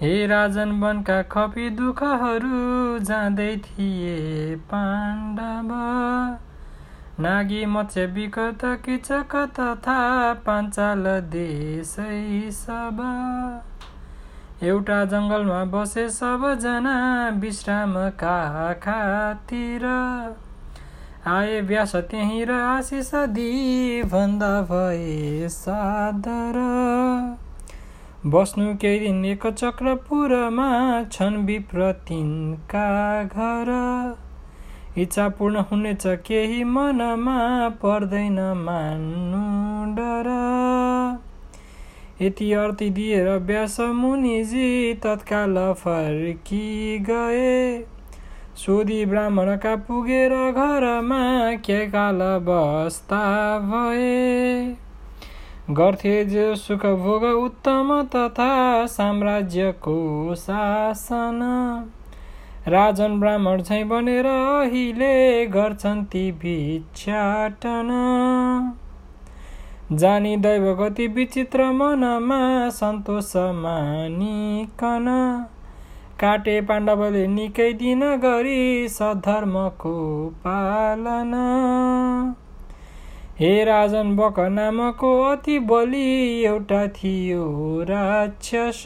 हे राजन वनका खपी दुःखहरू जाँदै थिए पाण्डव। नागी मत्स्य विकट किचक तथा पाञ्चाल देशै सब। एउटा जङ्गलमा बसे सबजना विश्रामका खातिर आए व्यास त्यहीँ र आशिष दिई भन्दा भए सादर। बस्नु केही दिन एक चक्रपुरमा छन् विप्र तिनका घर। इच्छा पूर्ण हुनेछ केही मनमा पर्दैन मान्नु डर। यति अर्थी दिएर व्यास मुनिजी तत्काल फर्की गए। सोधी ब्राह्मणका पुगेर घरमा के काल बस्ता भए। गर्थे जो सुख भोग उत्तम तथा साम्राज्यको शासन। राजन ब्राह्मण झै बनेर अहिले गर्छन् ती भिक्षाटन। जानी दैव गति विचित्र मनमा सन्तोष मानिकन। काटे पाण्डवले निकै दिन गरी सधर्मको पालना। हे राजन बक नामको अति बलि एउटा थियो राक्षस।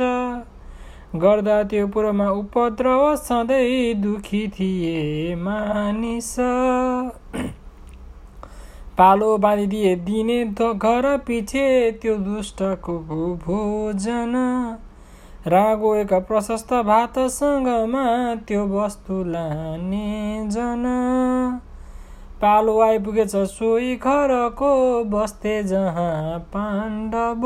गर्दा त्यो पुरमा उपद्रव सधैँ दुखी थिए मानिस। पालो बाँधिदिए दिने घर पछि त्यो दुष्टको भोजन। रागो एक प्रशस्त भातसँगमा त्यो वस्तु लाने जन। पालो आइपुगेछ सोही घरको बस्थे जहाँ पाण्डव।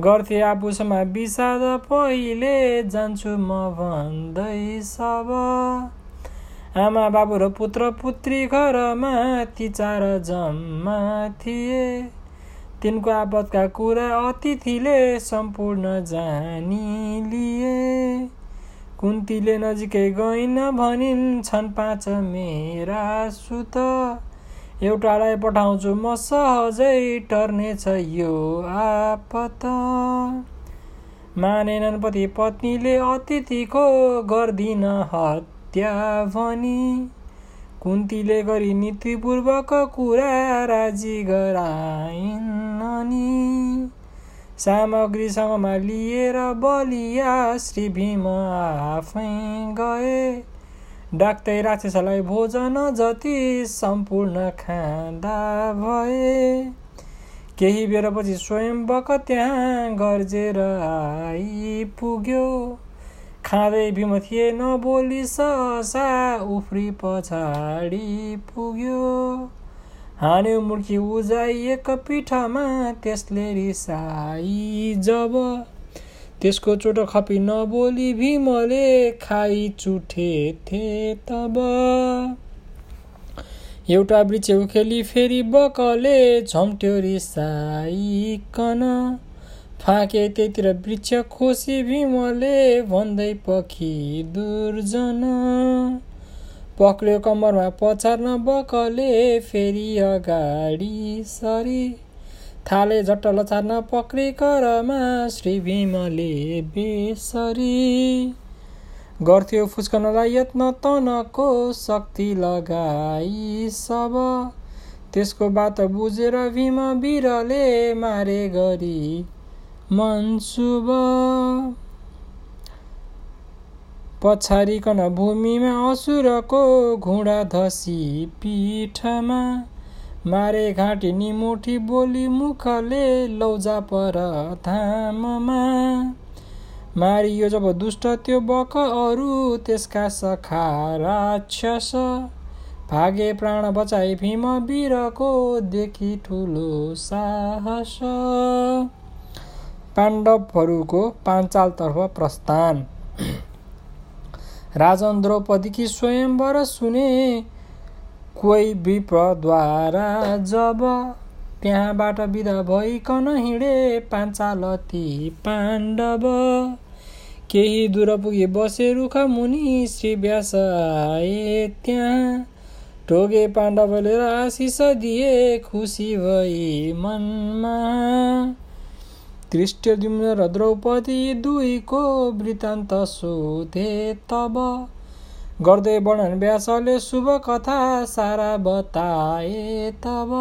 गर्थे आपुसमा विषाद पहिले जान्छु म भन्दै सब। आमा बाबु र पुत्र पुत्री घरमा ती चार जम्मा थिए। तिनको आपतका कुरा अतिथिले सम्पूर्ण जानी लिए। कुन्तीले नजिकै गइन भनिन् छन् पाँच मेरा सुत। एउटालाई पठाउँछु म सहजै टर्नेछ यो आपत। मानेनन् पति पत्नीले अतिथिको गर्दिन हत्या भनी। कुन्तीले गरी नीतिपूर्वक कुरा राजी गराइन् अनि सामग्रीसँगमा लिएर बलिया श्री भीम आफै गए डाक्दै राक्षसलाई भोजन जति सम्पूर्ण खाँदा भए केही बेरपछि स्वयं त्यहाँ गर्जेर आइपुग्यो खाँदै भीम थिए नबोली ससा उफ्री पछाडि पुग्यो हान्यो मुर्खी उजाइएको पिठमा त्यसले रिसाई जब। त्यसको चोटो खपी नबोली भीमले खाइ चुठेथे तब। एउटा वृक्ष उखेली फेरि बकले झम्ट्यो रिसाइकन फाके त्यतिर वृक्ष खोसी भीमले भन्दै पखी दुर्जन। पक्रियो कम्मरमा पछार्न बकले फेरि अगाडि सरी। थाले झट्ट लचार्न पक्री करमा श्री भीमले बेसरी। गर्थ्यो फुस्कनलाई यत्न तनको शक्ति लगाई सब। त्यसको बात बुझेर भीम वीरले मारे गरी मनसुब पछारिकन भूमिमा असुरको घुँडा धसी पिठमा मारे घाँटी निमुठी बोली मुखले लौजा पर धाममा। मारियो जब दुष्ट त्यो बक अरू त्यसका सखा राक्षस। भागे प्राण बचाए भीम वीरको देखि ठुलो साहस। पाण्डवहरूको पाञ्चालतर्फ प्रस्थान। राजन द्रौपदीकी स्वयंवर सुने कोही विप्रद्वारा जब त्यहाँबाट विदा भइकन हिँडे पाञ्चालती पाण्डव। केही दूर पुगे बसे रुख मुनि श्री व्यास आए त्यहाँ। ढोगे पाण्डवले आशिष दिए खुसी भई मनमा। दृष्टिद्युम्न र द्रौपदी दुईको वृत्तान्त सोधे तब। गर्दै वर्णन व्यासले शुभ कथा सारा बताए तब।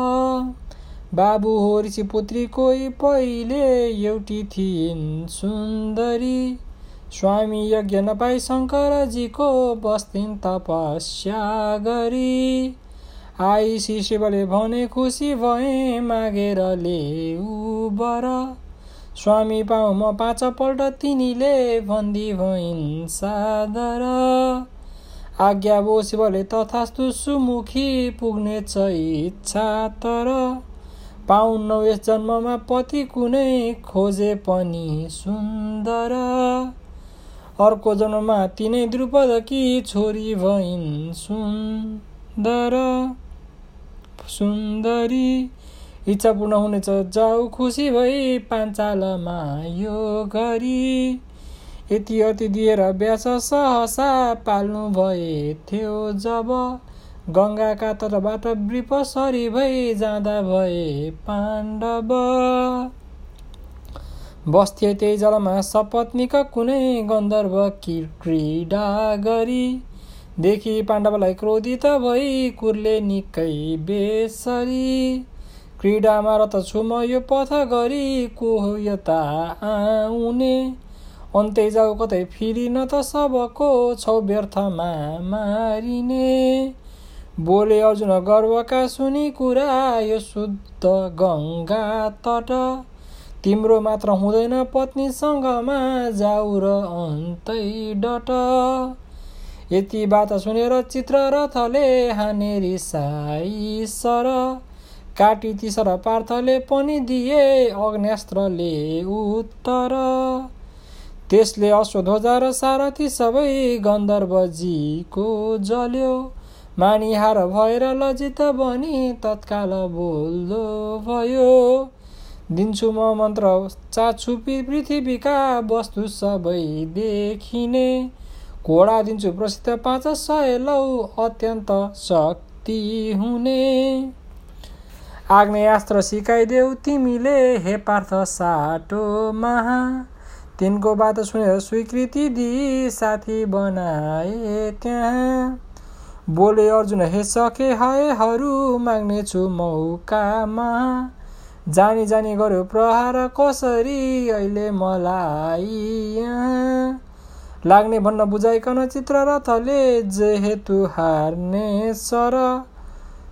बाबु हो ऋषि पुत्री कोही पहिले एउटी थिइन् सुन्दरी। स्वामी यज्ञ नपाई शङ्करजीको बस्थिन् तपस्या गरी आई शिवले भने खुसी भए मागेर ल्याउ बर। स्वामी पाऊ म पाँचपल्ट तिनीले भन्दी भइन् सादर। आज्ञा बो शिवले तथास्तु सुमुखी पुग्नेछ इच्छा तर। पाउन्नौ यस जन्ममा पति कुनै खोजे पनि सुन्दर। अर्को जन्ममा तिनै द्रुपदकी छोरी भइन् सुन्दर। सुन्दरी इच्छा पूर्ण हुनेछ। जाऊ खुसी भई पाञ्चालमा यो गरी यति अति दिएर व्यास सहसा पाल्नु भए थियो जब गङ्गाका तटबाट सरी भई जाँदा भए पाण्डव। बस्थे त्यही जलमा सपत्नीका कुनै गन्धर्व क्रीडा गरी। देखि पाण्डवलाई क्रोधित भई कुर्ले निकै बेसरी। क्रीडामा रत छु म यो पथ गरी को हो यता आउने अन्तै जाऊ कतै फिरी न त सबको छौ व्यर्थमा मारिने। बोले अर्जुन गर्वका सुनि कुरा यो शुद्ध गङ्गा तट। तिम्रो मात्र हुँदैन पत्नीसँगमा जाऊ र अन्तै डट। यति बात सुनेर चित्र रथले हाने रिसाई सर। काटी तिसर पार्थले पनि दिए अग्न्यास्त्रले उत्तर। त्यसले अश्वध्वजा र सारथी सबै गन्धर्वजीको जल्यो। मानिहार भएर लजित बनी तत्काल बोल्दो भयो। दिन्छु म मन्त्र चाछुपी पृथ्वीका वस्तु सबै देखिने। घोडा दिन्छु प्रसिद्ध पाँच सय लौ अत्यन्त शक्ति हुने। आग्नेयास्त्र सिकाइदेऊ तिमीले हे पार्थ साटो महा तिनको बात सुनेर स्वीकृति दिई साथी बनाए त्यहाँ। बोले अर्जुन हे सके हयहरू माग्नेछु मौकामा। जानी जानी गर्यो प्रहार कसरी अहिले मलाई यहाँ। लाग्ने भन्न बुझाइकन चित्र रथले जे हेतु हार्ने सर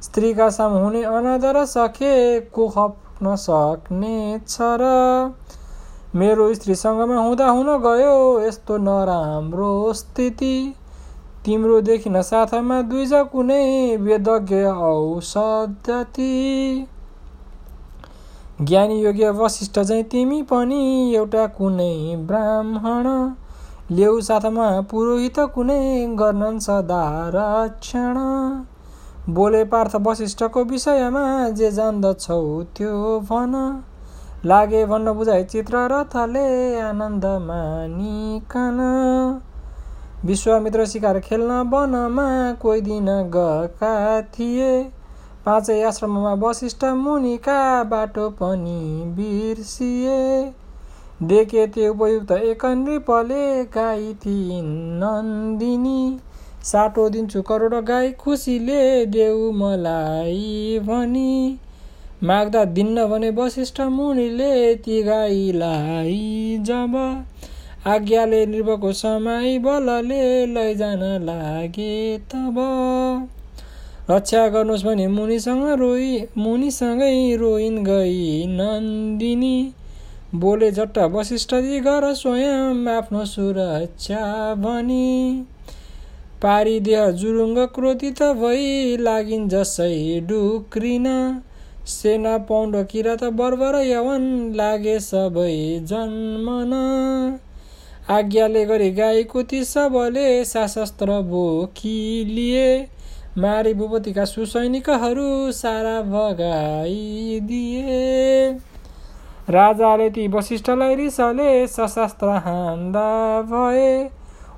स्त्रीका सामु हुने अनादर सके को खप्न सक्ने छ र मेरो स्त्रीसँगमा हुँदा हुन गयो यस्तो नराम्रो स्थिति। तिम्रोदेखि न साथमा दुईजा कुनै वेदज्ञ औषधति ज्ञानी योग्य वशिष्ठ चाहिँ तिमी पनि एउटा कुनै ब्राह्मण। ल्याउ साथमा पुरोहित कुनै गर्नन् सदा रक्षण। बोले पार्थ वशिष्ठको विषयमा जे जान्दछौ त्यो भन। लागे भन्न बुझाइ चित्र रथले आनन्द मानिकन विश्वामित्र शिकार खेल्न वनमा कोही दिन गएका थिए। पाँचै आश्रममा वशिष्ठ मुनिका बाटो पनि बिर्सिए। देखे त्यो उपयुक्त एक नृपले गाई थिइन् नन्दिनी। साटो दिन्छु करोड गाई खुसीले देऊ मलाई भनी। माग्दा दिन्न भने वशिष्ठ मुनिले ती गाईलाई जब आज्ञाले निर्भको समय बलले लैजान लागे तब। रक्षा गर्नुहोस् भने मुनिसँग रोइ मुनिसँगै रोइन् गई नन्दिनी। बोले झट्टा वशिष्ठजी गर स्वयं आफ्नो सुरक्षा भनी। पारिदेह जुरुङ्ग क्रोधित भई लागिन् जसै डुक्रिन। सेना पौण्ड किरात बर्बर यवन लागे सबै जन्मन। आज्ञाले गरी गाईको ती सबले सशस्त्र बोकी लिए मारी भूपतिका सुसैनिकहरू सारा भगाइदिए राजाले ती वशिष्ठलाई रिसले सशस्त्र हान्दा भए।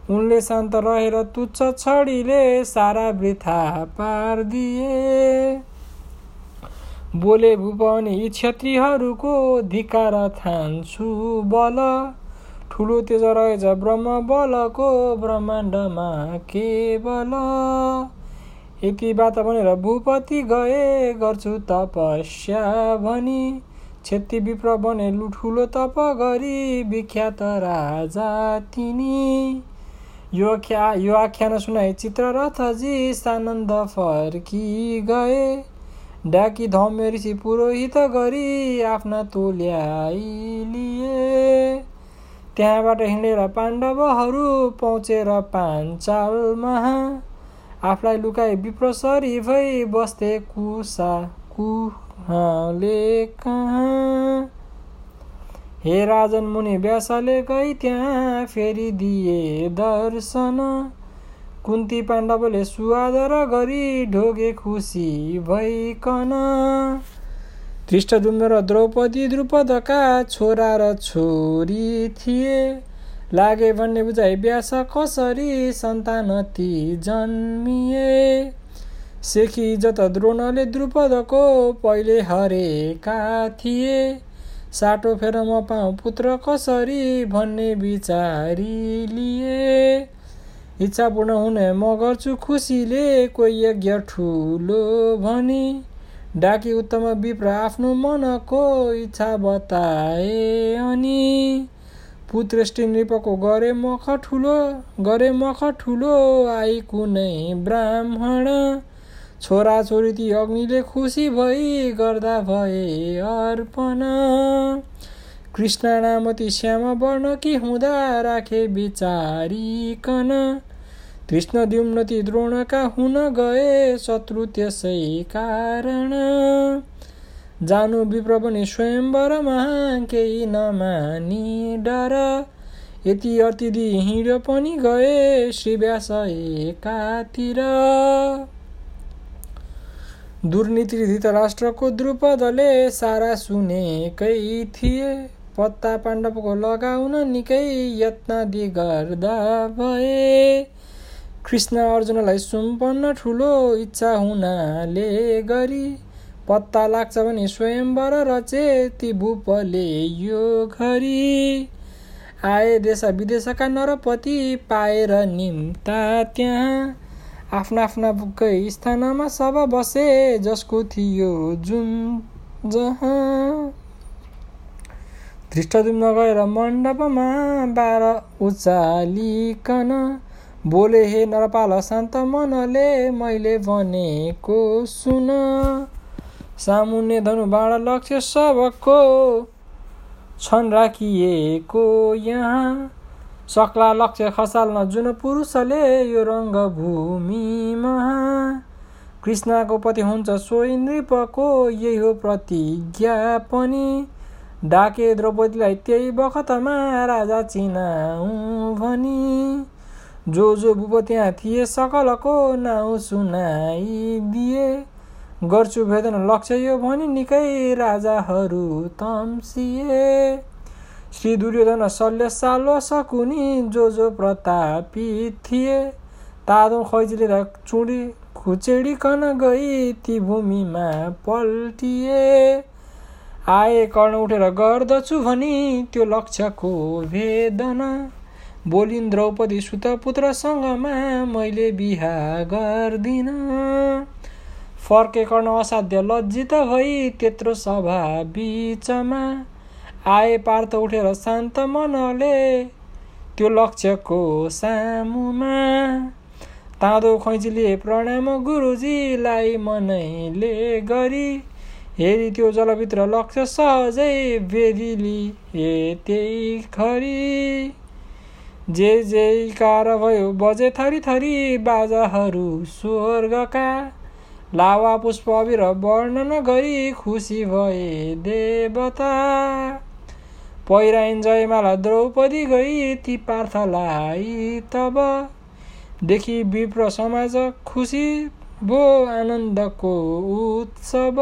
उनले शान्त रहेर तुच्छ छडीले सारा वृथा पारिदिए। बोले भूपनि यी क्षत्रियहरूको धिकार थान्छु बल। ठुलो तेज रहेछ ब्रह्म बलको ब्रह्माण्डमा केवल। यति बात भनेर भूपति गए गर्छु तपस्या भनी। क्षति विप्र बने ठुलो तप गरी विख्यात राजा तिनी। यो ख्या यो आख्यान सुनाए चित्ररथजी सानन्द फर्की गए। डाकी धम्य ऋषि पुरोहित गरी आफ्ना तोल्याइ लिए त्यहाँबाट हिँडेर पाण्डवहरू पहुँचेर पाञ्चालमा। आफूलाई लुकाए विप्रसरी भई बस्थे कुसा कुहले कहाँ। हे राजन मुनि व्यासले गई त्यहाँ फेरि दिए दर्शन। कुन्ती पाण्डवले सुआदर गरी ढोगे खुसी भइकन। धृष्टदुम्न र द्रौपदी द्रुपदका छोरा र छोरी थिए। लागे भन्ने बुझाइ व्यास कसरी सन्तान ती जन्मिए। सेखी जत द्रोणले द्रुपदको पहिले हरेका थिए। साटो फेर म पाऊ पुत्र कसरी भन्ने विचारी लिए? इच्छा पूर्ण हुने म गर्छु खुसीले कोही यज्ञ ठुलो भनी। डाकी उत्तम विप्र आफ्नो मनको इच्छा बताए अनि। पुत्रेष्टि नृपको गरे मख ठुलो गरे मख ठुलो आई कुनै ब्राह्मण। छोराछोरी ती अग्निले खुसी भई गर्दा भए अर्पण। कृष्ण नामती श्याम वर्ण कि हुँदा राखे विचारिकन कृष्ण द्युम्नती द्रोणका हुन गए शत्रु त्यसै कारण। जानु विप्र पनि स्वयंवरमा केही नमानी डर। यति अतिथि हिँड्यो पनि गए श्री व्यास एकातिर। दुर्नीति धृतराष्ट्रको द्रुपदले सारा सुनेकै थिए। पत्ता पाण्डवको लगाउन निकै यत्नादि गर्दा भए। कृष्ण अर्जुनलाई सुम्पन्न ठुलो इच्छा हुनाले गरी पत्ता लाग्छ भने स्वयंवर रचे ती भूपले यो घरी। आए देश विदेशका नरपति पाएर निम्ता त्यहाँ आफ्ना आफ्ना बुकै स्थानमा सब बसे जसको थियो जुन जहाँ। धृष्टदुम्न गएर मण्डपमा बाह्र उचालिकन बोले हे नरपाल शान्त मनले मैले भनेको सुन। सामुन्ने धनु बाण लक्ष्य सबको छन् राखिएको यहाँ। सक्ला लक्ष्य खसाल्न जुन पुरुषले यो रङ्गभूमिमा। कृष्णको पति हुन्छ सोही नृपको यही हो प्रतिज्ञा पनि। डाके द्रौपदीलाई त्यही बखतमा राजा चिनाऊ भनी। जो जो बुब त्यहाँ थिए सकलको नाउँ सुनाइदिए। गर्छु भेदन लक्ष्य यो भनी निकै राजाहरू तम्सिए। श्री दुर्योधन शल्य सालो सकुनी जो जो प्रतापी थिए। तादो खैजिलेर चुडी खुचेडिकन गई ती भूमिमा पल्टिए। आए कर्ण उठेर गर्दछु भनी त्यो लक्ष्यको भेदन बोलिन् द्रौपदी सुतपुत्रसँगमा मैले बिहा गर्दिन। फर्के कर्ण असाध्य लज्जित भई त्यत्रो सभा बिचमा आए पार्थ उठेर शान्त मनले त्यो लक्ष्यको सामुमा। ताँदो खैँचीले प्रणाम गुरुजीलाई मनैले गरी हेरी त्यो जलभित्र लक्ष्य सहजै वेदिली हे त्यही खरी। जे जयकार भयो बजे थरी थरी बाजाहरू स्वर्गका। लावा पुष्प अबिर वर्णन गरी खुसी भए देवता। पहिराइन जयमाला द्रौपदी गई ती पार्थलाई तब देखि विप्र समाज खुसी भो आनन्दको उत्सव।